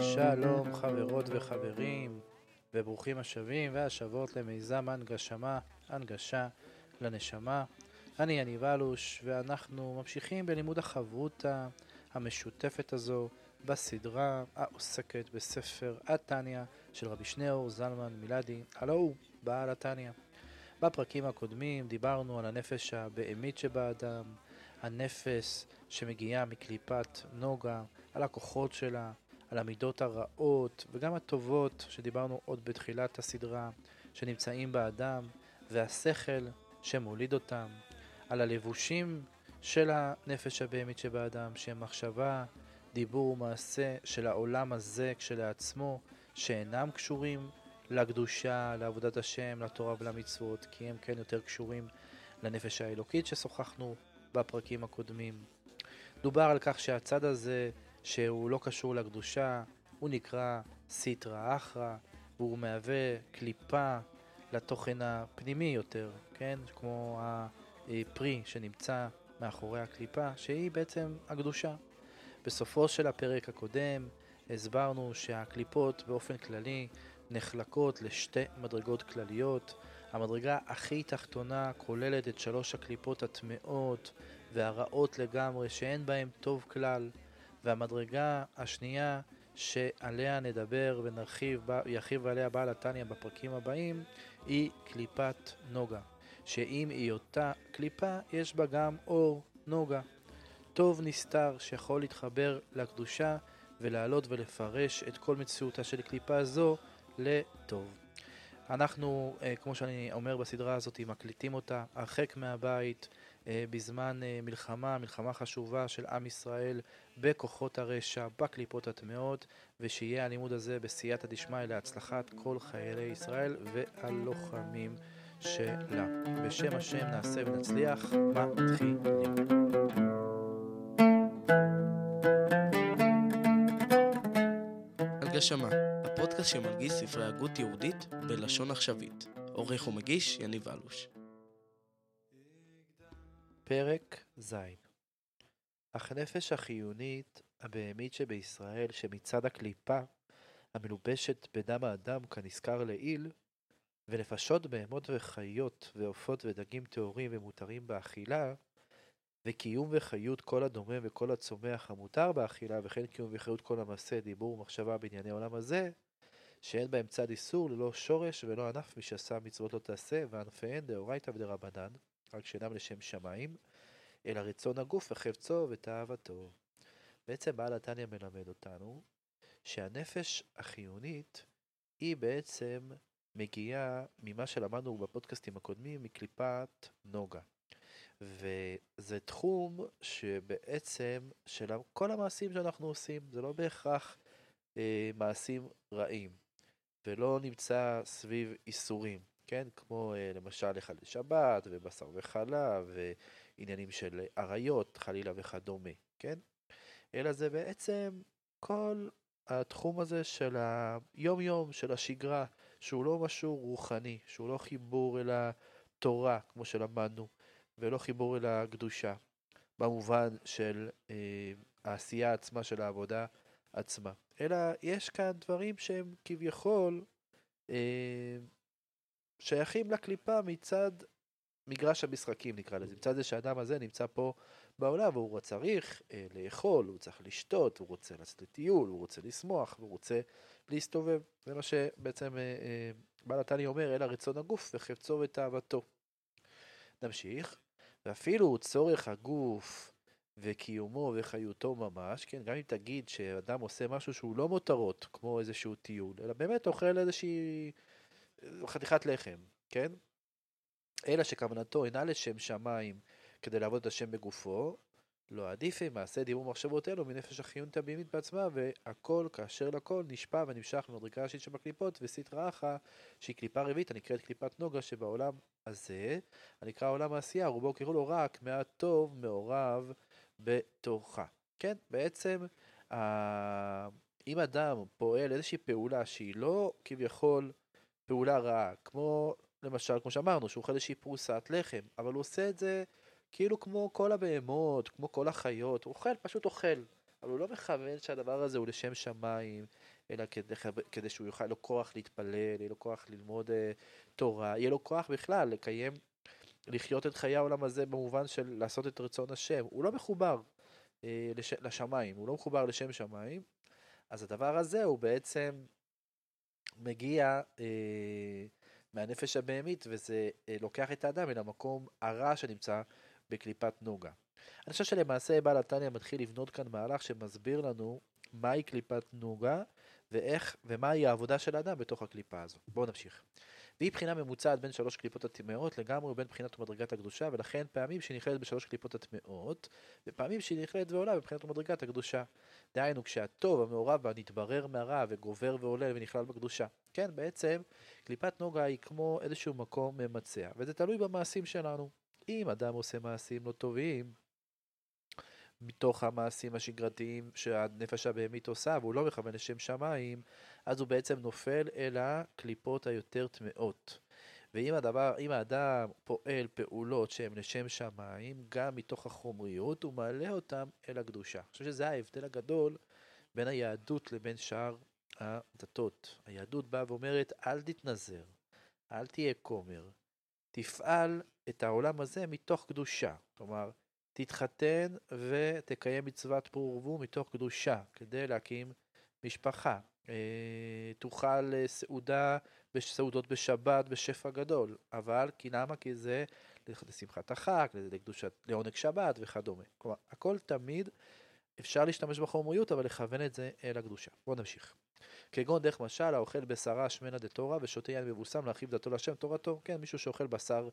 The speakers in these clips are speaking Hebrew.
שלום חברות וחברים וברוכים השבים והשבות למיזם הנגשמה, הנגשה לנשמה. אני יניב אלוש ואנחנו ממשיכים בלימוד החברותה המשותפת הזו בסדרה העוסקת בספר התניא של רבי שניאור זלמן מילדי, הלו הוא בעל התניא. בפרקים הקודמים דיברנו על הנפש הבהמית שבאדם, הנפש שמגיעה מקליפת נוגה, על הכוחות שלה, על המידות הרעות וגם הטובות שדיברנו עוד בתחילת הסדרה, שנמצאים באדם, והשכל שמוליד אותם, על הלבושים של הנפש הבהמית שבאדם, שהם מחשבה, דיבור ומעשה של העולם הזה כשלעצמו, שאינם קשורים לקדושה, לעבודת השם, לתורה ולמצוות, כי הם כן יותר קשורים לנפש האלוקית ששוחחנו בפרקים הקודמים. דובר על כך שהצד הזה שהוא לא קשור לקדושה, הוא נקרא סיטרא אחרא, והוא מהווה קליפה לתוכן הפנימי יותר, כן? כמו הפרי שנמצא מאחורי הקליפה, שהיא בעצם הקדושה. בסופו של הפרק הקודם הסברנו שהקליפות באופן כללי נחלקות לשתי מדרגות כלליות. המדרגה הכי תחתונה כוללת את שלוש הקליפות הטמאות והרעות לגמרי שאין בהן טוב כלל. והמדרגה השנייה שעליה נדבר ונרחיב, ירחיב עליה בעל התניא בפרקים הבאים, היא קליפת נוגה. שאם היא אותה קליפה, יש בה גם אור נוגה. טוב נסתר שיכול להתחבר לקדושה ולעלות ולפרש את כל מציאותה של קליפה זו לטוב. אנחנו, אה, כמו שאני אומר בסדרה הזאת, מקליטים אותה הרחק מהבית, אה, בזמן אה, מלחמה, מלחמה חשובה של עם ישראל בכוחות הרשע, בקליפות הטמאות, ושיהיה הלימוד הזה בסייעתא דשמיא להצלחת כל חיילי ישראל והלוחמים שלה. בשם השם נעשה ונצליח, מתחילים. הגשמה, הפודקאסט שמלגיש ספרי הגות יהודית בלשון עכשווית. עורך ומגיש יניב אלוש. פרק ז' אך נפש החיונית הבהמית שבישראל שמצד הקליפה המלובשת בדם האדם כנזכר לעיל ונפשות בהמות וחיות ועופות ודגים טהורים ומותרים באכילה וקיום וחיות כל הדומם וכל הצומח המותר באכילה וכן קיום וחיות כל המעשה דיבור ומחשבה בענייני עולם הזה שאין בהם צד איסור ללא שורש ולא ענף משעשה מצוות לא תעשה וענפיהן דאורייתא ודרבנן רק שאינם לשם שמיים, אלא רצון הגוף וחפצו ותאוותו. בעצם בעל התניא מלמד אותנו שהנפש החיונית היא בעצם מגיעה ממה שלמדנו בפודקאסטים הקודמים מקליפת נוגה. וזה תחום שבעצם של כל המעשים שאנחנו עושים, זה לא בהכרח אה, מעשים רעים, ולא נמצא סביב איסורים. כן? כמו אה, למשל לחלל שבת ובשר וחלב ועניינים של אריות חלילה וכדומה, כן? אלא זה בעצם כל התחום הזה של היום יום, של השגרה, שהוא לא משהו רוחני, שהוא לא חיבור אל התורה כמו שלמדנו, ולא חיבור אל הקדושה, במובן של אה, העשייה עצמה של העבודה עצמה. אלא יש כאן דברים שהם כביכול אה, שייכים לקליפה מצד מגרש המשחקים נקרא לזה, מצד זה שהאדם הזה נמצא פה בעולם והוא צריך אה, לאכול, הוא צריך לשתות, הוא רוצה לצאת לטיול, הוא רוצה לשמוח, הוא רוצה להסתובב. זה מה שבעצם אה, אה, בעל התניא אומר, אלא רצון הגוף וחפצו ותאוותו. נמשיך, ואפילו צורך הגוף וקיומו וחיותו ממש, כן, גם אם תגיד שאדם עושה משהו שהוא לא מותרות, כמו איזשהו טיול, אלא באמת אוכל איזושהי חתיכת לחם, כן? אלא שכוונתו אינה לשם שמיים כדי לעבוד את השם בגופו, לא עדיף אם מעשה דיבור מחשבות אלו מנפש החיונית הבהמית בעצמה, והכל כאשר לכל נשפע ונמשך ממדרגה ראשית שבקליפות, וסטרא אחא, שהיא קליפה רביעית הנקראת קליפת נוגה, שבעולם הזה, הנקרא עולם העשייה, רובו קראו לו רק מעט טוב מעורב בתוכה. כן, בעצם אם אדם פועל איזושהי פעולה שהיא לא כביכול פעולה רעה, כמו למשל, כמו שאמרנו, שהוא אוכל איזושהי פרוסת לחם, אבל הוא עושה את זה כאילו כמו כל הבהמות, כמו כל החיות, הוא אוכל, פשוט אוכל. אבל הוא לא מכוון שהדבר הזה הוא לשם שמיים, אלא כדי, כדי שהוא יוכל, לו כוח להתפלל, יהיה לו כוח ללמוד uh, תורה, יהיה לו כוח בכלל לקיים, לחיות את חיי העולם הזה במובן של לעשות את רצון השם. הוא לא מחובר uh, לש, לשמיים, הוא לא מחובר לשם שמיים, אז הדבר הזה הוא בעצם מגיע uh, מהנפש הבהמית, וזה uh, לוקח את האדם אל המקום הרע שנמצא בקליפת נוגה. אני חושב שלמעשה בעל התניא מתחיל לבנות כאן מהלך שמסביר לנו מהי קליפת נוגה ואיך ומהי העבודה של האדם בתוך הקליפה הזו. בואו נמשיך. והיא בחינה ממוצעת בין שלוש קליפות הטמאות לגמרי ובין בחינת ומדרגת הקדושה, ולכן פעמים שהיא נכללת בשלוש קליפות הטמאות, ופעמים שהיא נכללת ועולה בבחינת ומדרגת הקדושה. דהיינו, כשהטוב המעורב בה נתברר מהרע וגובר ועולה ונכלל בקדושה. כן, בעצם, קליפת נוגה היא כמו איזשהו מקום ממצע, וזה תלוי במעשים שלנו. אם אדם עושה מעשים לא טובים, מתוך המעשים השגרתיים שהנפש הבהמית עושה, והוא לא מכוון לשם שמיים, אז הוא בעצם נופל אל הקליפות היותר טמאות. ואם הדבר, אם האדם פועל פעולות שהן לשם שמיים, גם מתוך החומריות, הוא מעלה אותם אל הקדושה. אני חושב שזה ההבדל הגדול בין היהדות לבין שאר הדתות. היהדות באה ואומרת, אל תתנזר, אל תהיה כומר, תפעל את העולם הזה מתוך קדושה. כלומר, תתחתן ותקיים מצוות פרו ורבו מתוך קדושה, כדי להקים משפחה. אה, תאכל אה, סעודה, סעודות בשבת בשפע גדול, אבל כי למה? כי זה לשמחת החג, לקדושת, לעונג שבת וכדומה. כלומר, הכל תמיד אפשר להשתמש בחומריות, אבל לכוון את זה אל הקדושה. בואו נמשיך. כגון דרך משל האוכל בשרה שמנה דתורה ושותה יין מבוסם להרחיב דתו להשם תורתו. כן, מישהו שאוכל בשר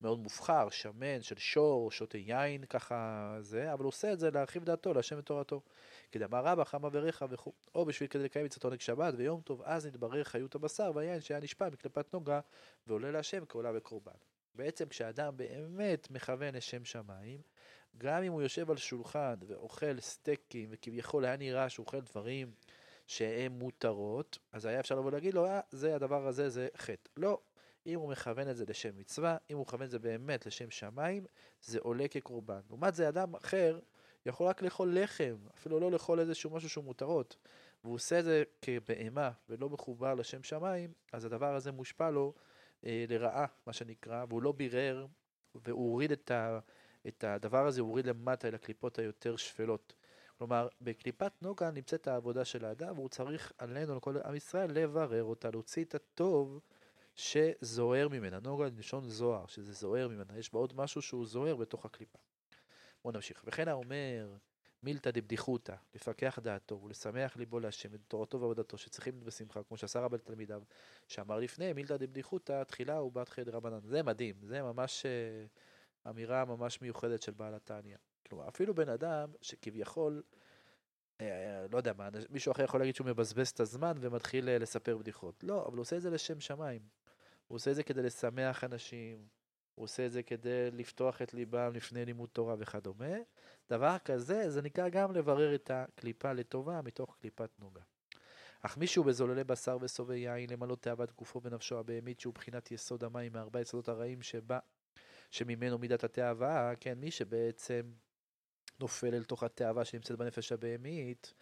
מאוד מובחר, שמן, של שור, שותה יין, ככה זה, אבל הוא עושה את זה להרחיב דתו להשם ותורתו. כדאמר רבא, חמה וריחה וכו', או בשביל כדי לקיים מצוות עונג שבת ויום טוב, אז נתברר חיות הבשר והיין שהיה נשפע מקליפת נוגה ועולה להשם כעולה וקורבן. בעצם כשאדם באמת מכוון לשם שמיים, גם אם הוא יושב על שולחן ואוכל סטייקים וכביכול היה נראה שהוא אוכל דברים שהן מותרות, אז היה אפשר לבוא להגיד לו, אה, זה הדבר הזה, זה חטא. לא, אם הוא מכוון את זה לשם מצווה, אם הוא מכוון את זה באמת לשם שמיים, זה עולה כקורבן. לעומת זה אדם אחר יכול רק לאכול לחם, אפילו לא לאכול איזשהו משהו שהוא מותרות, והוא עושה את זה כבהמה ולא מחובר לשם שמיים, אז הדבר הזה מושפע לו אה, לרעה, מה שנקרא, והוא לא בירר, והוא הוריד את, ה, את הדבר הזה, הוא הוריד למטה אל הקליפות היותר שפלות. כלומר, בקליפת נוגה נמצאת העבודה של האדם, והוא צריך עלינו, לכל עם ישראל, לברר אותה, להוציא את הטוב שזוהר ממנה. נוגה לשון זוהר, שזה זוהר ממנה, יש בה עוד משהו שהוא זוהר בתוך הקליפה. בואו נמשיך. וכן האומר, מילתא דבדיחותא, לפקח דעתו ולשמח ליבו להשם את תורתו ועבודתו, שצריכים בשמחה, כמו שעשה רבי לתלמידיו, שאמר לפני, מילתא דבדיחותא, תחילה ובת חדר רבנן. זה מדהים, זה ממש uh, אמירה ממש מיוחדת של בעל התניא. כלומר, אפילו בן אדם שכביכול, אה, לא יודע מה, מישהו אחר יכול להגיד שהוא מבזבז את הזמן ומתחיל אה, לספר בדיחות. לא, אבל הוא עושה את זה לשם שמיים. הוא עושה את זה כדי לשמח אנשים, הוא עושה את זה כדי לפתוח את ליבם לפני לימוד תורה וכדומה. דבר כזה, זה נקרא גם לברר את הקליפה לטובה מתוך קליפת נוגה. אך מישהו בזוללי בשר ושובע יין למלא תאוות גופו ונפשו הבהמית שהוא בחינת יסוד המים מארבע יסודות הרעים שבה, שממנו מידת התאווה, כן, מי שבעצם נופל אל תוך התאווה שנמצאת בנפש הבהמית,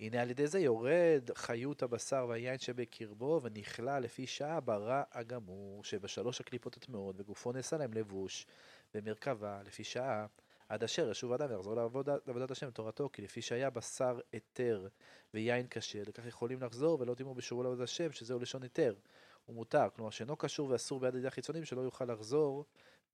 הנה על ידי זה יורד חיות הבשר והיין שבקרבו ונכלא לפי שעה ברע הגמור שבשלוש הקליפות הטמאות וגופו נעשה להם לבוש במרכבה לפי שעה עד אשר ישוב אדם ויחזור לעבוד, לעבודת השם תורתו כי לפי שהיה בשר היתר ויין כשר לכך יכולים לחזור ולא תימו בשובו לעבודת השם שזהו לשון היתר. הוא מותר כלומר שאינו קשור ואסור ביד ידי החיצונים שלא יוכל לחזור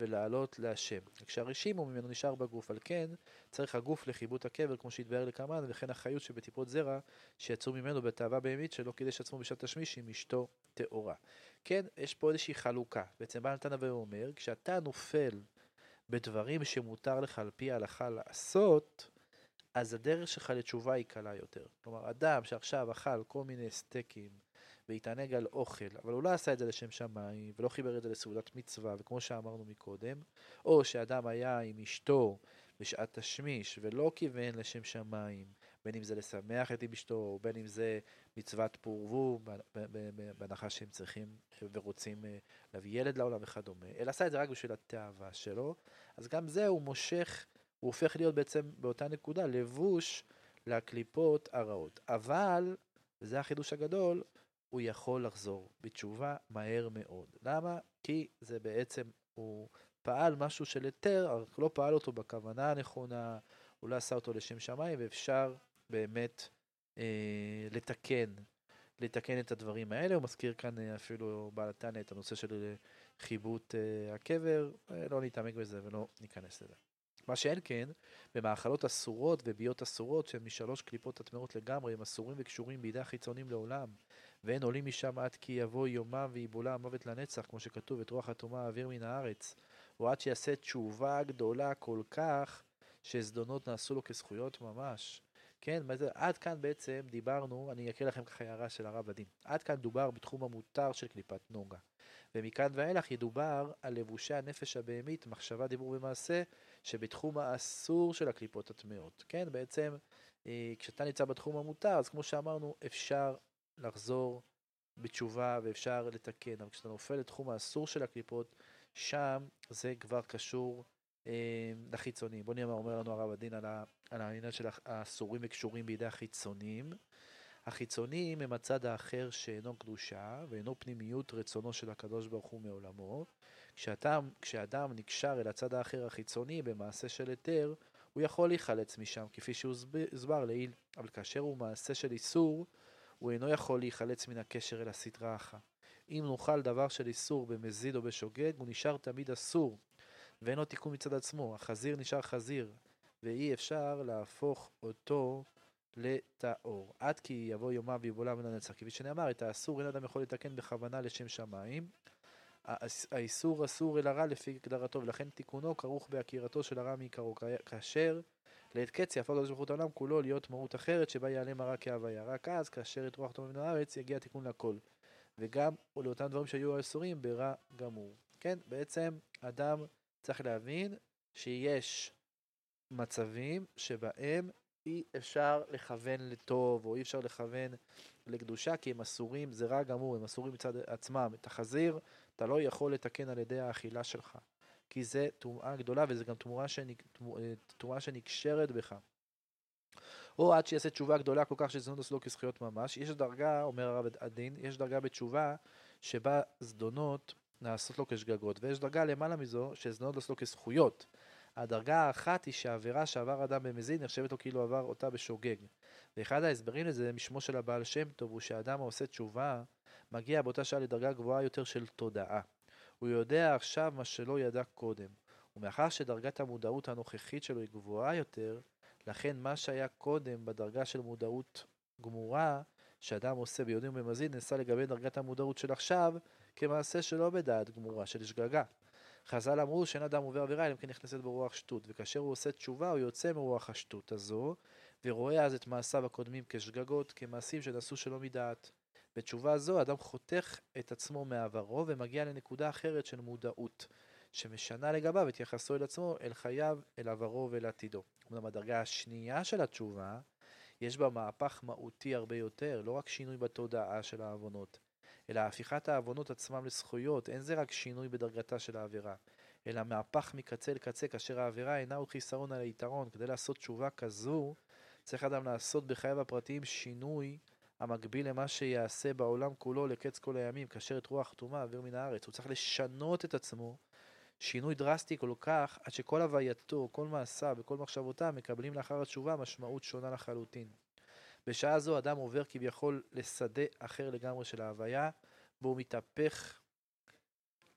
ולעלות להשם. כשהרשימו ממנו נשאר בגוף, על כן צריך הגוף לחיבוט הקבר כמו שהתבהר לקמן, וכן החיות שבטיפות זרע שיצאו ממנו בתאווה בהמית שלא קידש עצמו בשעת תשמיש עם אשתו טהורה. כן, יש פה איזושהי חלוקה. בעצם בעל נתן ואומר, כשאתה נופל בדברים שמותר לך על פי ההלכה לעשות, אז הדרך שלך לתשובה היא קלה יותר. כלומר, אדם שעכשיו אכל כל מיני סטייקים, והתענג על אוכל, אבל הוא לא עשה את זה לשם שמיים, ולא חיבר את זה לסעודת מצווה, וכמו שאמרנו מקודם, או שאדם היה עם אשתו בשעת תשמיש, ולא כיוון לשם שמיים, בין אם זה לשמח את אשתו, בין אם זה מצוות פורבו, בהנחה שהם צריכים ורוצים אה, להביא ילד לעולם וכדומה, אלא עשה את זה רק בשביל התאווה שלו, אז גם זה הוא מושך, הוא הופך להיות בעצם באותה נקודה לבוש לקליפות הרעות. אבל, וזה החידוש הגדול, הוא יכול לחזור בתשובה מהר מאוד. למה? כי זה בעצם, הוא פעל משהו של היתר, רק לא פעל אותו בכוונה הנכונה, הוא לא עשה אותו לשם שמיים, ואפשר באמת אה, לתקן, לתקן את הדברים האלה. הוא מזכיר כאן אה, אפילו בעל התנא את הנושא של אה, חיבוט אה, הקבר, אה, לא נתעמק בזה ולא ניכנס לזה. מה שאין כן, במאכלות אסורות וביות אסורות שהן משלוש קליפות הטמעות לגמרי, הם אסורים וקשורים בידי החיצונים לעולם, ואין עולים משם עד כי יבוא יומם ויבולע המוות לנצח, כמו שכתוב, את רוח הטומאה האוויר מן הארץ, או עד שיעשה תשובה גדולה כל כך, שזדונות נעשו לו כזכויות ממש. כן, עד כאן בעצם דיברנו, אני אקריא לכם ככה הערה של הרב הדין. עד כאן דובר בתחום המותר של קליפת נוגה. ומכאן ואילך ידובר על לבושי הנפש הבהמית, מחשבה, דיבור ומעשה, שבתחום האסור של הקליפות הטמעות. כן, בעצם אה, כשאתה נמצא בתחום המותר, אז כמו שאמרנו, אפשר לחזור בתשובה ואפשר לתקן, אבל כשאתה נופל לתחום האסור של הקליפות, שם זה כבר קשור אה, לחיצונים. בוא נראה מה אומר לנו הרב הדין על, על העניין של האסורים וקשורים בידי החיצונים. החיצונים הם הצד האחר שאינו קדושה ואינו פנימיות רצונו של הקדוש ברוך הוא מעולמו. כשאדם, כשאדם נקשר אל הצד האחר החיצוני במעשה של היתר, הוא יכול להיחלץ משם, כפי שהוסבר לעיל, אבל כאשר הוא מעשה של איסור, הוא אינו יכול להיחלץ מן הקשר אל הסדרה אחת. אם נאכל דבר של איסור במזיד או בשוגג, הוא נשאר תמיד אסור, ואין לו תיקון מצד עצמו. החזיר נשאר חזיר, ואי אפשר להפוך אותו לטהור. עד כי יבוא יומה ויבולע מן הנצח. כפי שנאמר, את האסור אין אדם יכול לתקן בכוונה לשם שמיים. האיסור אסור אל הרע לפי הגדרתו, ולכן תיקונו כרוך בעקירתו של הרע מעיקרו. כאשר לעת קץ יהפוך הקדוש ברוך הוא את העולם כולו להיות מהות אחרת שבה ייעלם הרע כהוויה. רק אז, כאשר יטרוח טוב מן הארץ, יגיע תיקון לכל. וגם לאותם דברים שהיו אסורים ברע גמור. כן, בעצם אדם צריך להבין שיש מצבים שבהם אי אפשר לכוון לטוב, או אי אפשר לכוון לקדושה, כי הם אסורים, זה רע גמור, הם אסורים מצד עצמם. את החזיר אתה לא יכול לתקן על ידי האכילה שלך, כי זה טומאה גדולה, וזה גם טומאה, שנק... טומאה שנקשרת בך. או עד שיעשה תשובה גדולה כל כך שזדונות לו כזכויות ממש. יש דרגה, אומר הרב הדין, יש דרגה בתשובה שבה זדונות נעשות לו כשגגות, ויש דרגה למעלה מזו שזדונות עשו לו כזכויות. הדרגה האחת היא שהעבירה שעבר אדם במזיד נחשבת לו כאילו עבר אותה בשוגג. ואחד ההסברים לזה משמו של הבעל שם טוב הוא שהאדם העושה תשובה מגיע באותה שעה לדרגה גבוהה יותר של תודעה. הוא יודע עכשיו מה שלא ידע קודם. ומאחר שדרגת המודעות הנוכחית שלו היא גבוהה יותר, לכן מה שהיה קודם בדרגה של מודעות גמורה, שאדם עושה ביודעין ובמזיד, נעשה לגבי דרגת המודעות של עכשיו, כמעשה שלא בדעת גמורה, של שגגה. חז"ל אמרו שאין אדם עובר עבירה אלא אם כן נכנסת ברוח שטות, וכאשר הוא עושה תשובה הוא יוצא מרוח השטות הזו, ורואה אז את מעשיו הקודמים כשגגות, כמעשים שנעשו שלא מדעת. בתשובה זו אדם חותך את עצמו מעברו ומגיע לנקודה אחרת של מודעות, שמשנה לגביו את יחסו אל עצמו, אל חייו, אל עברו ואל עתידו. אומנם הדרגה השנייה של התשובה, יש בה מהפך מהותי הרבה יותר, לא רק שינוי בתודעה של העוונות, אלא הפיכת העוונות עצמם לזכויות, אין זה רק שינוי בדרגתה של העבירה, אלא מהפך מקצה לקצה, כאשר העבירה אינה עוד חיסרון על היתרון. כדי לעשות תשובה כזו, צריך אדם לעשות בחייו הפרטיים שינוי המקביל למה שיעשה בעולם כולו לקץ כל הימים, כאשר את רוח טומאה אוויר מן הארץ. הוא צריך לשנות את עצמו, שינוי דרסטי כל כך, עד שכל הווייתו, כל מעשיו וכל מחשבותיו מקבלים לאחר התשובה משמעות שונה לחלוטין. בשעה זו אדם עובר כביכול לשדה אחר לגמרי של ההוויה, בו הוא מתהפך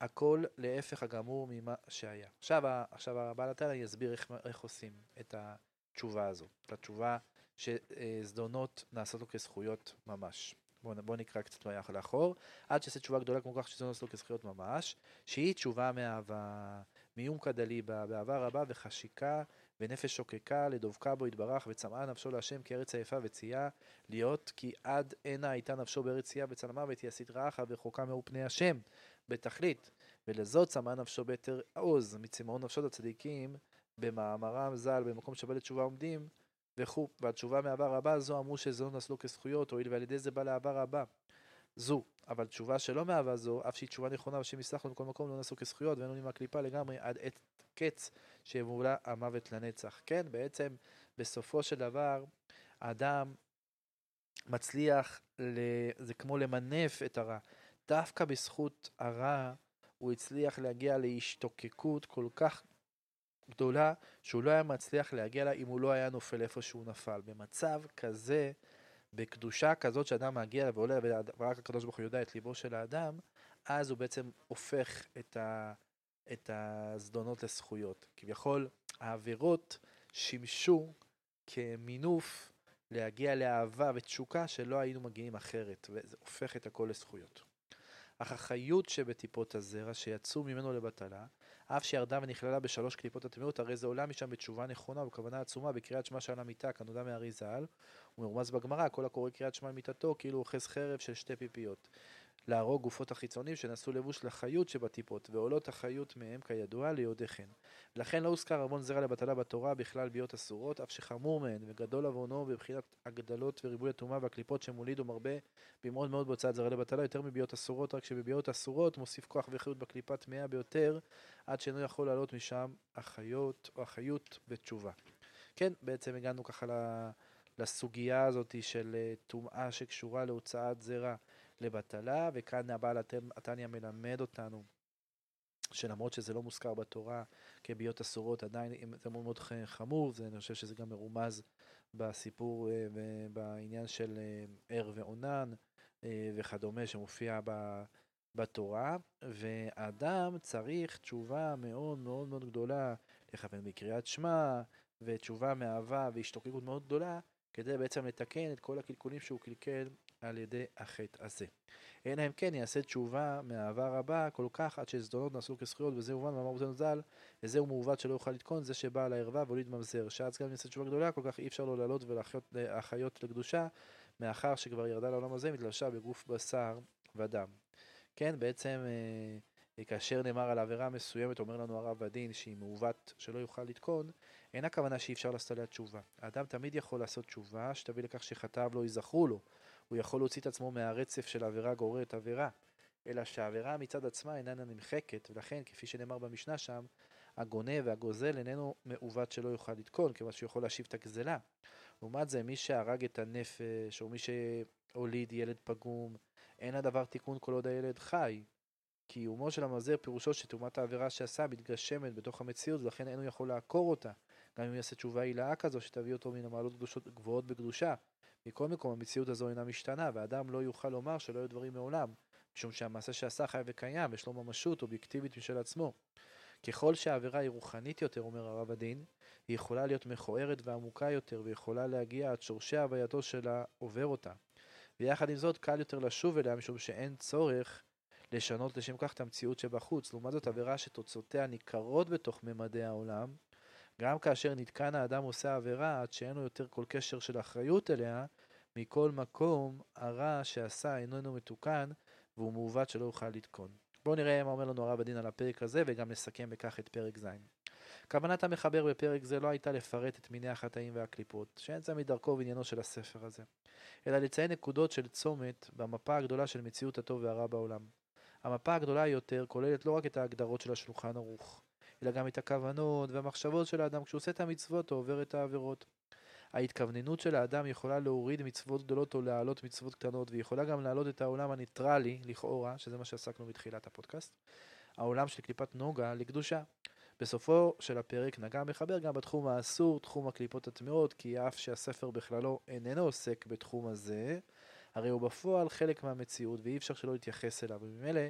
הכל להפך הגמור ממה שהיה. עכשיו, עכשיו הבעל התנא יסביר איך, איך עושים את התשובה הזו, את התשובה שזדונות נעשות לו כזכויות ממש. בואו בוא נקרא קצת מהיחד לאחור. עד שיעשה תשובה גדולה כמו כך שזדונות לו כזכויות ממש, שהיא תשובה מאהבה, מיום דליבה, באהבה רבה וחשיקה ונפש שוקקה לדבקה בו יתברך וצמאה נפשו להשם כארץ היפה וצייה להיות כי עד הנה הייתה נפשו בארץ צייה בצל המוות היא הסדרה אחת ורחוקה מאור פני השם בתכלית ולזאת צמאה נפשו ביתר עוז מצמאון נפשות הצדיקים במאמרם ז"ל במקום שווה לתשובה עומדים וכו', והתשובה מאהבה רבה זו אמרו שזו נשלו כזכויות, הואיל ועל ידי זה בא לאהבה רבה. זו, אבל תשובה שלא מאהבה זו, אף שהיא תשובה נכונה ושם יסלח בכל מקום, לא נעשו כזכויות ואין לנו מהקליפה לגמרי עד עת קץ שימולה המוות לנצח. כן, בעצם בסופו של דבר, האדם מצליח, ל... זה כמו למנף את הרע. דווקא בזכות הרע הוא הצליח להגיע להשתוקקות כל כך גדולה, שהוא לא היה מצליח להגיע לה אם הוא לא היה נופל איפה שהוא נפל. במצב כזה, בקדושה כזאת שאדם מגיע ועולה, ורק הקדוש ברוך הוא יודע את ליבו של האדם, אז הוא בעצם הופך את, ה, את הזדונות לזכויות. כביכול, העבירות שימשו כמינוף להגיע לאהבה ותשוקה שלא היינו מגיעים אחרת, וזה הופך את הכל לזכויות. אך החיות שבטיפות הזרע שיצאו ממנו לבטלה, אף שירדה ונכללה בשלוש קליפות הטמאות, הרי זה עולה משם בתשובה נכונה ובכוונה עצומה בקריאת שמע שעל המיטה, כנודע מארי ז"ל, ומרומז בגמרא, כל הקורא קריאת שמע על מיטתו, כאילו אוחז חרב של שתי פיפיות. להרוג גופות החיצונים שנשאו לבוש לחיות שבטיפות, ועולות החיות מהם כידוע ליודעי חן. לכן לא הוזכר ארמון זרע לבטלה בתורה בכלל ביות אסורות, אף שחמור מהן, וגדול עוונו בבחינת הגדלות וריבוי הטומאה והקליפות שמוליד ומרבה במאוד מאוד בהוצאת זרע לבטלה, יותר מביות אסורות, רק שבביות אסורות מוסיף כוח וחיות בקליפה טמאה ביותר, עד שאינו יכול לעלות משם החיות או החיות בתשובה. כן, בעצם הגענו ככה לסוגיה הזאת של אה, טומאה שקשורה להוצאת זרע לבטלה, וכאן הבעל התניא מלמד אותנו שלמרות שזה לא מוזכר בתורה כביות אסורות, עדיין זה מאוד מאוד חמור, זה, אני חושב שזה גם מרומז בסיפור ובעניין אה, של אה, ער ועונן אה, וכדומה שמופיע בתורה, ואדם צריך תשובה מאוד מאוד מאוד גדולה לכוון בקריאת שמע, ותשובה מאהבה והשתוקקות מאוד גדולה, כדי בעצם לתקן את כל הקלקולים שהוא קלקל על ידי החטא הזה. אלא אם כן יעשה תשובה מאהבה רבה כל כך עד שזדונות נעשו כזכויות וזה מובן מאמר רבותינו ז"ל וזהו מעוות שלא יוכל לתקון זה שבא על הערווה והוליד ממזר שאז גם אם יעשה תשובה גדולה כל כך אי אפשר לו לעלות ולהחיות לקדושה מאחר שכבר ירדה לעולם הזה מתלבשה בגוף בשר ודם. כן בעצם אה, כאשר נאמר על עבירה מסוימת אומר לנו הרב הדין שהיא מעוות שלא יוכל לתקון אין הכוונה שאי אפשר לעשות עליה תשובה. האדם תמיד יכול לעשות תשובה שתביא לכך שחטאיו לא ייזכרו לו הוא יכול להוציא את עצמו מהרצף של עבירה גוררת עבירה, אלא שהעבירה מצד עצמה איננה נמחקת, ולכן, כפי שנאמר במשנה שם, הגונב והגוזל איננו מעוות שלא יוכל לתקון, כיוון שהוא יכול להשיב את הגזלה. לעומת זה, מי שהרג את הנפש, או מי שהוליד ילד פגום, אין הדבר תיקון כל עוד הילד חי. קיומו של המזר פירושו שתאומת העבירה שעשה מתגשמת בתוך המציאות, ולכן אין הוא יכול לעקור אותה. גם אם יעשה תשובה הילאה כזו שתביא אותו מן המעלות גבוהות בקדושה, מכל מקום המציאות הזו אינה משתנה, ואדם לא יוכל לומר שלא היו דברים מעולם, משום שהמעשה שעשה חי וקיים, יש לו ממשות אובייקטיבית משל עצמו. ככל שהעבירה היא רוחנית יותר, אומר הרב הדין, היא יכולה להיות מכוערת ועמוקה יותר, ויכולה להגיע עד שורשי הווייתו של העובר אותה. ויחד עם זאת, קל יותר לשוב אליה, משום שאין צורך לשנות לשם כך את המציאות שבחוץ. לעומת זאת, עבירה שתוצאותיה ניכרות בתוך ממדי העולם, גם כאשר נתקן האדם עושה עבירה, עד שאין לו יותר כל קשר של אחריות אליה, מכל מקום הרע שעשה איננו מתוקן, והוא מעוות שלא יוכל לתקון. בואו נראה מה אומר לנו הרב הדין על הפרק הזה, וגם נסכם בכך את פרק ז'. כוונת המחבר בפרק זה לא הייתה לפרט את מיני החטאים והקליפות, שאין זה מדרכו ועניינו של הספר הזה, אלא לציין נקודות של צומת במפה הגדולה של מציאות הטוב והרע בעולם. המפה הגדולה יותר כוללת לא רק את ההגדרות של השולחן ערוך, אלא גם את הכוונות והמחשבות של האדם כשהוא עושה את המצוות או עובר את העבירות. ההתכווננות של האדם יכולה להוריד מצוות גדולות או להעלות מצוות קטנות, והיא יכולה גם להעלות את העולם הניטרלי, לכאורה, שזה מה שעסקנו בתחילת הפודקאסט, העולם של קליפת נוגה לקדושה. בסופו של הפרק נגע המחבר גם בתחום האסור, תחום הקליפות הטמאות, כי אף שהספר בכללו איננו עוסק בתחום הזה, הרי הוא בפועל חלק מהמציאות ואי אפשר שלא להתייחס אליו, וממילא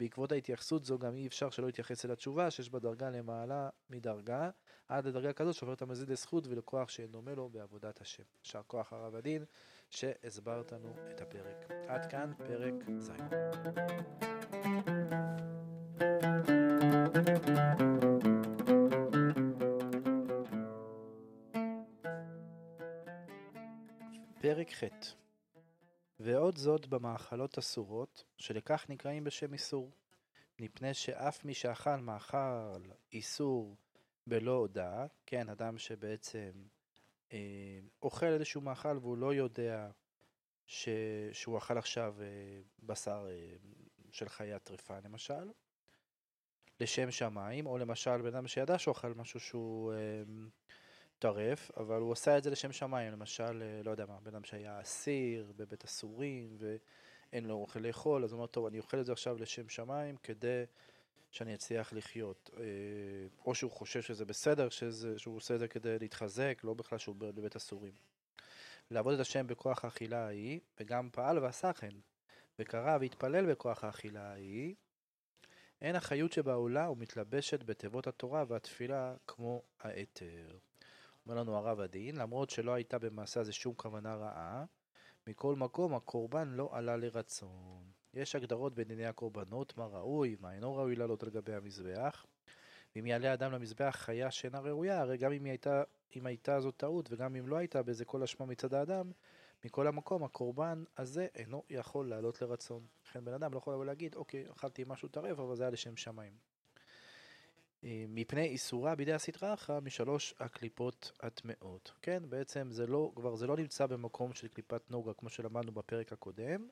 בעקבות ההתייחסות זו גם אי אפשר שלא להתייחס אל התשובה שיש בה דרגה למעלה מדרגה, עד לדרגה כזאת שעוברת המזיד לזכות ולכוח שאין דומה לו בעבודת השם. יישר כוח הרב הדין שהסברת לנו את הפרק. עד כאן פרק ז'. פרק ח' ועוד זאת במאכלות אסורות, שלכך נקראים בשם איסור. מפני שאף מי שאכל מאכל איסור בלא הודעה, כן, אדם שבעצם אה, אוכל איזשהו מאכל והוא לא יודע ש... שהוא אכל עכשיו אה, בשר אה, של חיית טרפה למשל, לשם שמיים, או למשל בן אדם שידע שהוא אכל משהו שהוא אה, טרף, אבל הוא עשה את זה לשם שמיים, למשל, אה, לא יודע מה, בן אדם שהיה אסיר בבית אסורים ואין לו אוכל לאכול, אז הוא אומר, טוב, אני אוכל את זה עכשיו לשם שמיים כדי שאני אצליח לחיות. אה, או שהוא חושב שזה בסדר, שזה, שהוא עושה את זה כדי להתחזק, לא בכלל שהוא בבית אסורים. לעבוד את השם בכוח האכילה ההיא, וגם פעל ועשה כן, וקרא והתפלל בכוח האכילה ההיא, אין החיות שבעולה ומתלבשת בתיבות התורה והתפילה כמו האתר. אומר לנו הרב הדין, למרות שלא הייתה במעשה הזה שום כוונה רעה, מכל מקום הקורבן לא עלה לרצון. יש הגדרות בדיני הקורבנות, מה ראוי, מה אינו ראוי לעלות על גבי המזבח. ואם יעלה אדם למזבח חיה שאינה ראויה, הרי גם אם הייתה, אם הייתה זו טעות וגם אם לא הייתה בזה כל אשמה מצד האדם, מכל המקום הקורבן הזה אינו יכול לעלות לרצון. לכן בן אדם לא יכול לבוא להגיד, אוקיי, אכלתי משהו טרף, אבל זה היה לשם שמיים. אה, מפני איסורה בידי הסטרא אחרא משלוש הקליפות הטמאות. כן, בעצם זה לא, כבר זה לא נמצא במקום של קליפת נוגה כמו שלמדנו בפרק הקודם,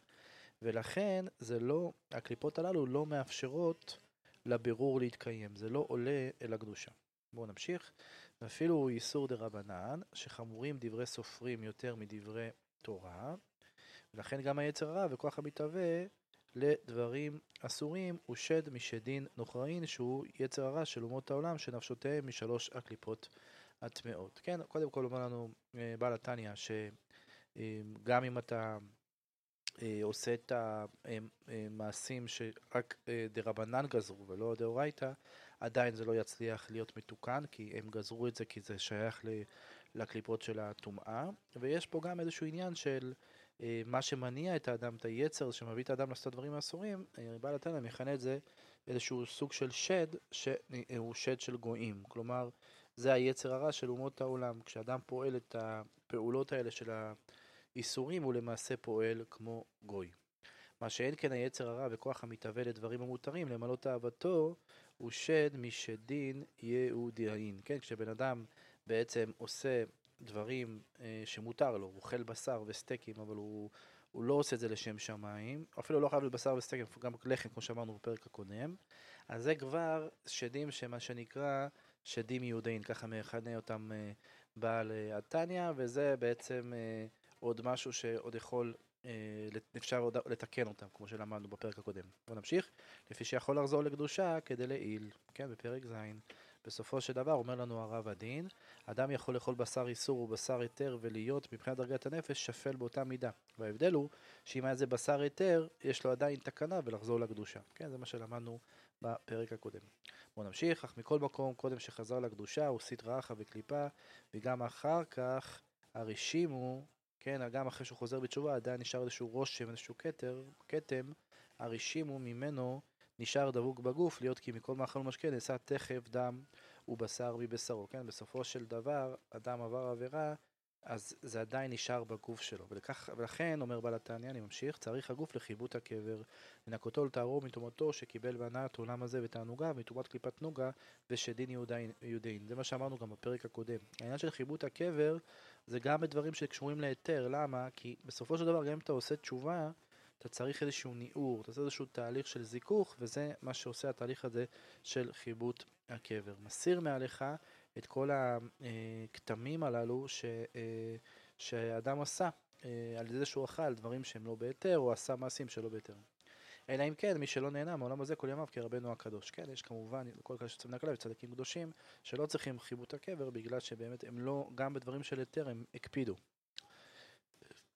ולכן זה לא, הקליפות הללו לא מאפשרות לבירור להתקיים, זה לא עולה אל הקדושה. בואו נמשיך. אפילו איסור דה רבנן, שחמורים דברי סופרים יותר מדברי תורה, ולכן גם היצר הרע וכוח המתהווה לדברים אסורים הוא שד משדין נוכראין שהוא יצר הרע של אומות העולם שנפשותיהם משלוש הקליפות הטמאות. כן, קודם כל אומר לנו אה, בעל התניא שגם אה, אם אתה אה, עושה את המעשים שרק דרבנן גזרו ולא דאורייתא, עדיין זה לא יצליח להיות מתוקן כי הם גזרו את זה כי זה שייך לקליפות של הטומאה ויש פה גם איזשהו עניין של מה שמניע את האדם, את היצר שמביא את האדם לעשות דברים אסורים, אה, בעל התנא מכנה את זה איזשהו סוג של שד, שהוא שד של גויים. כלומר, זה היצר הרע של אומות העולם. כשאדם פועל את הפעולות האלה של האיסורים, הוא למעשה פועל כמו גוי. מה שאין כן היצר הרע וכוח המתהווה לדברים המותרים, למלות אהבתו, הוא שד משדין יהודיים. כן, כשבן אדם בעצם עושה דברים אה, שמותר לו, הוא אוכל בשר וסטייקים, אבל הוא, הוא לא עושה את זה לשם שמיים, אפילו לא חייב להיות בשר וסטייקים, גם לחם, כמו שאמרנו בפרק הקודם, אז זה כבר שדים שמה שנקרא שדים יהודאים, ככה מכנה אותם אה, בעל אה, וזה בעצם אה, עוד משהו שעוד יכול אה, אפשר עוד לתקן אותם, כמו שלמדנו בפרק הקודם. בואו נמשיך. לפי שיכול לחזור לקדושה כדי כן, בפרק ז'. בסופו של דבר, אומר לנו הרב הדין, אדם יכול לאכול בשר איסור ובשר היתר ולהיות מבחינת דרגת הנפש שפל באותה מידה. וההבדל הוא שאם היה זה בשר היתר, יש לו עדיין תקנה ולחזור לקדושה. כן, זה מה שלמדנו בפרק הקודם. בואו נמשיך, אך מכל מקום, קודם שחזר לקדושה, הוא סטרא אחא וקליפה, וגם אחר כך הרשימו, כן, גם אחרי שהוא חוזר בתשובה, עדיין נשאר איזשהו רושם, איזשהו כתר, כתם, הרשימו ממנו נשאר דבוק בגוף, להיות כי מכל מאכל ומשקה נעשה תכף דם ובשר מבשרו, כן? בסופו של דבר, אדם עבר עבירה, אז זה עדיין נשאר בגוף שלו. ולכך, ולכן, אומר בעל התניא, אני ממשיך, צריך הגוף לחיבוט הקבר, לנקותו ולטהרו מטומאתו שקיבל בהנאת עולם הזה ותענוגה, מטומאת קליפת נוגה ושדין יהודין. זה מה שאמרנו גם בפרק הקודם. העניין של חיבוט הקבר זה גם בדברים שקשורים להיתר, למה? כי בסופו של דבר, גם אם אתה עושה תשובה, אתה צריך איזשהו ניעור, אתה צריך איזשהו תהליך של זיכוך, וזה מה שעושה התהליך הזה של חיבוט הקבר. מסיר מעליך את כל הכתמים הללו ש, אה, שהאדם עשה אה, על ידי שהוא אכל דברים שהם לא בהיתר, או עשה מעשים שלא בהיתר. אלא אם כן, מי שלא נהנה מהעולם הזה כל ימיו כרבנו הקדוש. כן, יש כמובן, כל כאלה שיוצאים מהכלל, צדיקים קדושים, שלא צריכים חיבוט הקבר, בגלל שבאמת הם לא, גם בדברים של היתר הם הקפידו.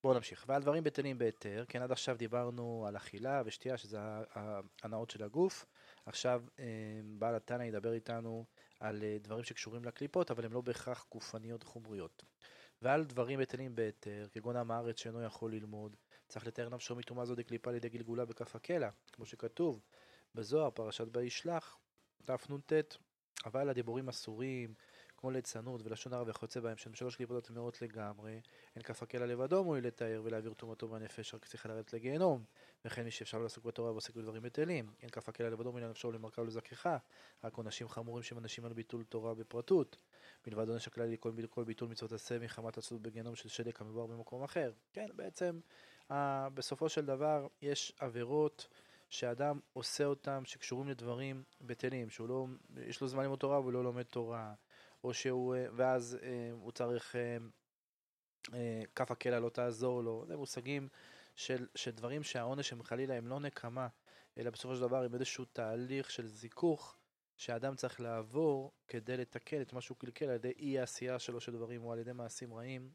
בואו נמשיך. ועל דברים בטלים בהיתר, כן עד עכשיו דיברנו על אכילה ושתייה שזה ההנאות של הגוף, עכשיו אה, בעל התנא ידבר איתנו על אה, דברים שקשורים לקליפות אבל הם לא בהכרח גופניות חומריות. ועל דברים בטלים בהיתר, כגון עם הארץ שאינו יכול ללמוד, צריך לתאר נפשו מטומאה זו דקליפה לידי גלגולה בכף הקלע, כמו שכתוב בזוהר, פרשת וישלח, תנ"ט, אבל הדיבורים אסורים, כמו ליצנות ולשון הרע וכיוצא בהם, שהן שלוש קליפות הטמאות לגמרי, אין כף הקלע לבדו מועיל לתאר ולהעביר טומאתו בנפש, רק צריך לרדת לגיהנום. וכן מי שאפשר לעסוק בתורה ועוסק בדברים בטלים, אין כף הקלע לבדו מועיל לנפשו ולמרכה ולזככה, רק עונשים חמורים שמנשים על ביטול תורה בפרטות. מלבד עונש הכללי כל, כל ביטול מצוות עשה מחמת עצלות בגיהנום של שדק המבואר במקום אחר. כן, בעצם, אה, בסופו של דבר יש עבירות שאדם עושה אותם שקשורים לדברים בטלים, שהוא לא, יש לו זמן ללמוד תורה והוא לא לומד תורה, או שהוא, אה, ואז אה, הוא צריך, אה, כף הקלע לא תעזור לו, זה מושגים של, של דברים שהעונש הם חלילה הם לא נקמה, אלא בסופו של דבר הם איזשהו תהליך של זיכוך שאדם צריך לעבור כדי לתקן את מה שהוא קלקל על ידי אי העשייה שלו של דברים או על ידי מעשים רעים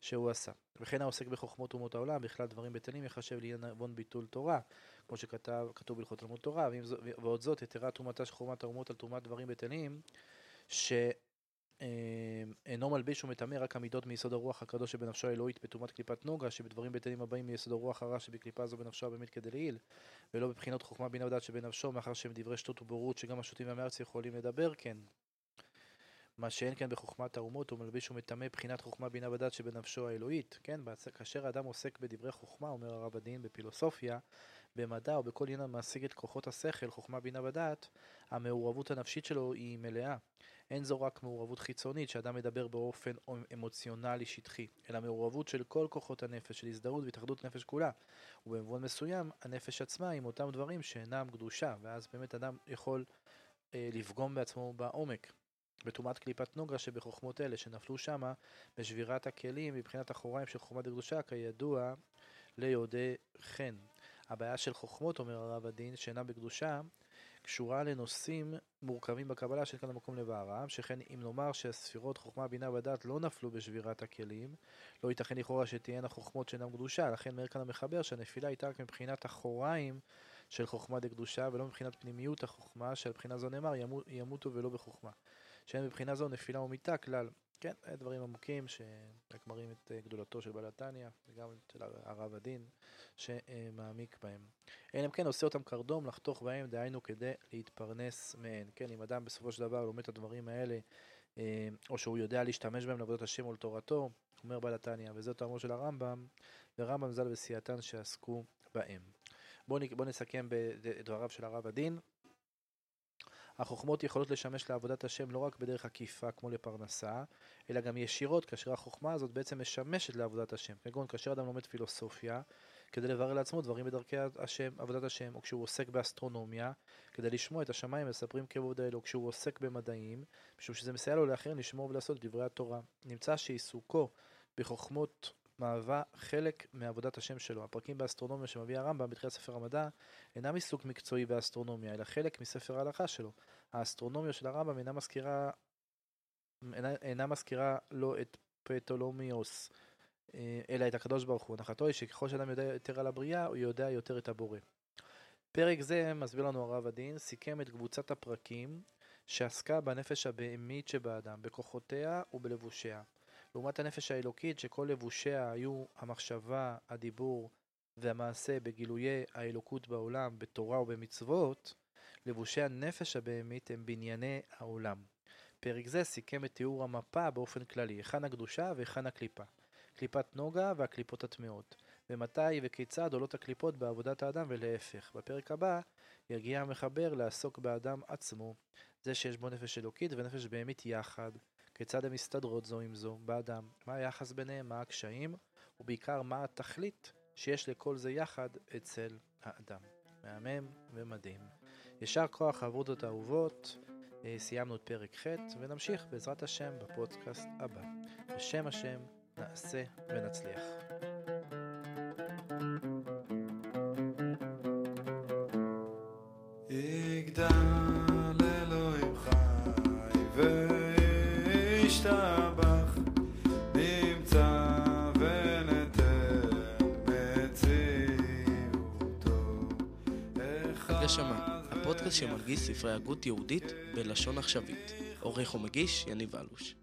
שהוא עשה. וכן העוסק בחוכמות אומות העולם, בכלל דברים בטלים יחשב לעניין עוון ביטול תורה, כמו שכתוב בהלכות תלמוד תורה, ועוד זאת יתרה תרומתה של חוכמת האומות על תרומת דברים בטלים, שאינו מלביש ומטמא רק המידות מיסוד הרוח הקדוש שבנפשו האלוהית בתרומת קליפת נוגה, שבדברים בטלים הבאים מיסוד הרוח הרע שבקליפה זו בנפשו הבאמת כדי לעיל, ולא בבחינות חוכמה בינה ודעת שבנפשו, מאחר שהם דברי שטות ובורות שגם השוטים והמארץ יכולים לדבר כן. מה שאין כן בחוכמת האומות, הוא מלביש ומטמא בחינת חוכמה בינה ודעת שבנפשו האלוהית, כן? כאשר האדם עוסק בדברי חוכמה, אומר הרב הדין בפילוסופיה, במדע או בכל עניין המשיג את כוחות השכל, חוכמה בינה ודעת, המעורבות הנפשית שלו היא מלאה. אין זו רק מעורבות חיצונית, שאדם מדבר באופן אמוציונלי שטחי, אלא מעורבות של כל כוחות הנפש, של הזדהות והתאחדות נפש כולה. ובמובן מסוים, הנפש עצמה עם אותם דברים שאינם קדושה, ואז באמת אדם יכול אה, לפגום בעצמו בעומק. בטומאת קליפת נוגה שבחוכמות אלה שנפלו שמה בשבירת הכלים מבחינת אחוריים של חוכמת הקדושה כידוע ליהודי חן. הבעיה של חוכמות, אומר הרב הדין, שאינה בקדושה, קשורה לנושאים מורכבים בקבלה שאין כאן המקום לבערם, שכן אם נאמר שהספירות חוכמה, בינה ודת לא נפלו בשבירת הכלים, לא ייתכן לכאורה שתהיינה חוכמות שאינם קדושה, לכן אומר כאן המחבר שהנפילה הייתה רק מבחינת אחוריים של חוכמה דקדושה, ולא מבחינת פנימיות החוכמה, שעל בחינה זו נאמר ימותו ולא בחוכמה. שאין מבחינה זו נפילה ומיתה כלל. כן, דברים עמוקים שרק מראים את אה, גדולתו של בעל התניא, וגם של הרב הדין, שמעמיק בהם. אלא אם כן עושה אותם קרדום לחתוך בהם, דהיינו כדי להתפרנס מהן. כן, אם אדם בסופו של דבר לומד את הדברים האלה, אה, או שהוא יודע להשתמש בהם לעבודת השם ולתורתו, אומר בעל התניא, וזה טעמו של הרמב"ם, ורמב"ם ז"ל וסייעתן שעסקו בהם. בואו בוא נסכם בדבריו של הרב הדין. החוכמות יכולות לשמש לעבודת השם לא רק בדרך עקיפה כמו לפרנסה, אלא גם ישירות, כאשר החוכמה הזאת בעצם משמשת לעבודת השם. כגון כאשר אדם לומד פילוסופיה, כדי לברר לעצמו דברים בדרכי השם, עבודת השם, או כשהוא עוסק באסטרונומיה, כדי לשמוע את השמיים מספרים כבוד האלו, או כשהוא עוסק במדעים, משום שזה מסייע לו לאחרים לשמור ולעשות דברי התורה. נמצא שעיסוקו בחוכמות מהווה חלק מעבודת השם שלו. הפרקים באסטרונומיה שמביא הרמב"ם בתחילת ספר המדע אינם עיסוק מקצועי באסטרונומיה, אלא חלק מספר ההלכה שלו. האסטרונומיה של הרמב"ם אינה מזכירה, אינה, אינה מזכירה לו את פטולומיוס, אה, אלא את הקדוש ברוך הוא. הנחתו היא שככל שאדם יודע יותר על הבריאה, הוא יודע יותר את הבורא. פרק זה, מסביר לנו הרב הדין, סיכם את קבוצת הפרקים שעסקה בנפש הבהמית שבאדם, בכוחותיה ובלבושיה. לעומת הנפש האלוקית שכל לבושיה היו המחשבה, הדיבור והמעשה בגילויי האלוקות בעולם, בתורה ובמצוות, לבושי הנפש הבהמית הם בנייני העולם. פרק זה סיכם את תיאור המפה באופן כללי, היכן הקדושה והיכן הקליפה. קליפת נוגה והקליפות הטמעות. ומתי וכיצד עולות הקליפות בעבודת האדם ולהפך. בפרק הבא יגיע המחבר לעסוק באדם עצמו, זה שיש בו נפש אלוקית ונפש בהמית יחד, כיצד הן מסתדרות זו עם זו באדם, מה היחס ביניהם, מה הקשיים, ובעיקר מה התכלית שיש לכל זה יחד אצל האדם. מהמם ומדהים. יישר כוח העבודות האהובות, אה, סיימנו את פרק ח' ונמשיך בעזרת השם בפודקאסט הבא. בשם השם נעשה ונצליח. הפודקאסט שמרגיש ספרי הגות יהודית בלשון עכשווית. עורך ומגיש יניב אלוש.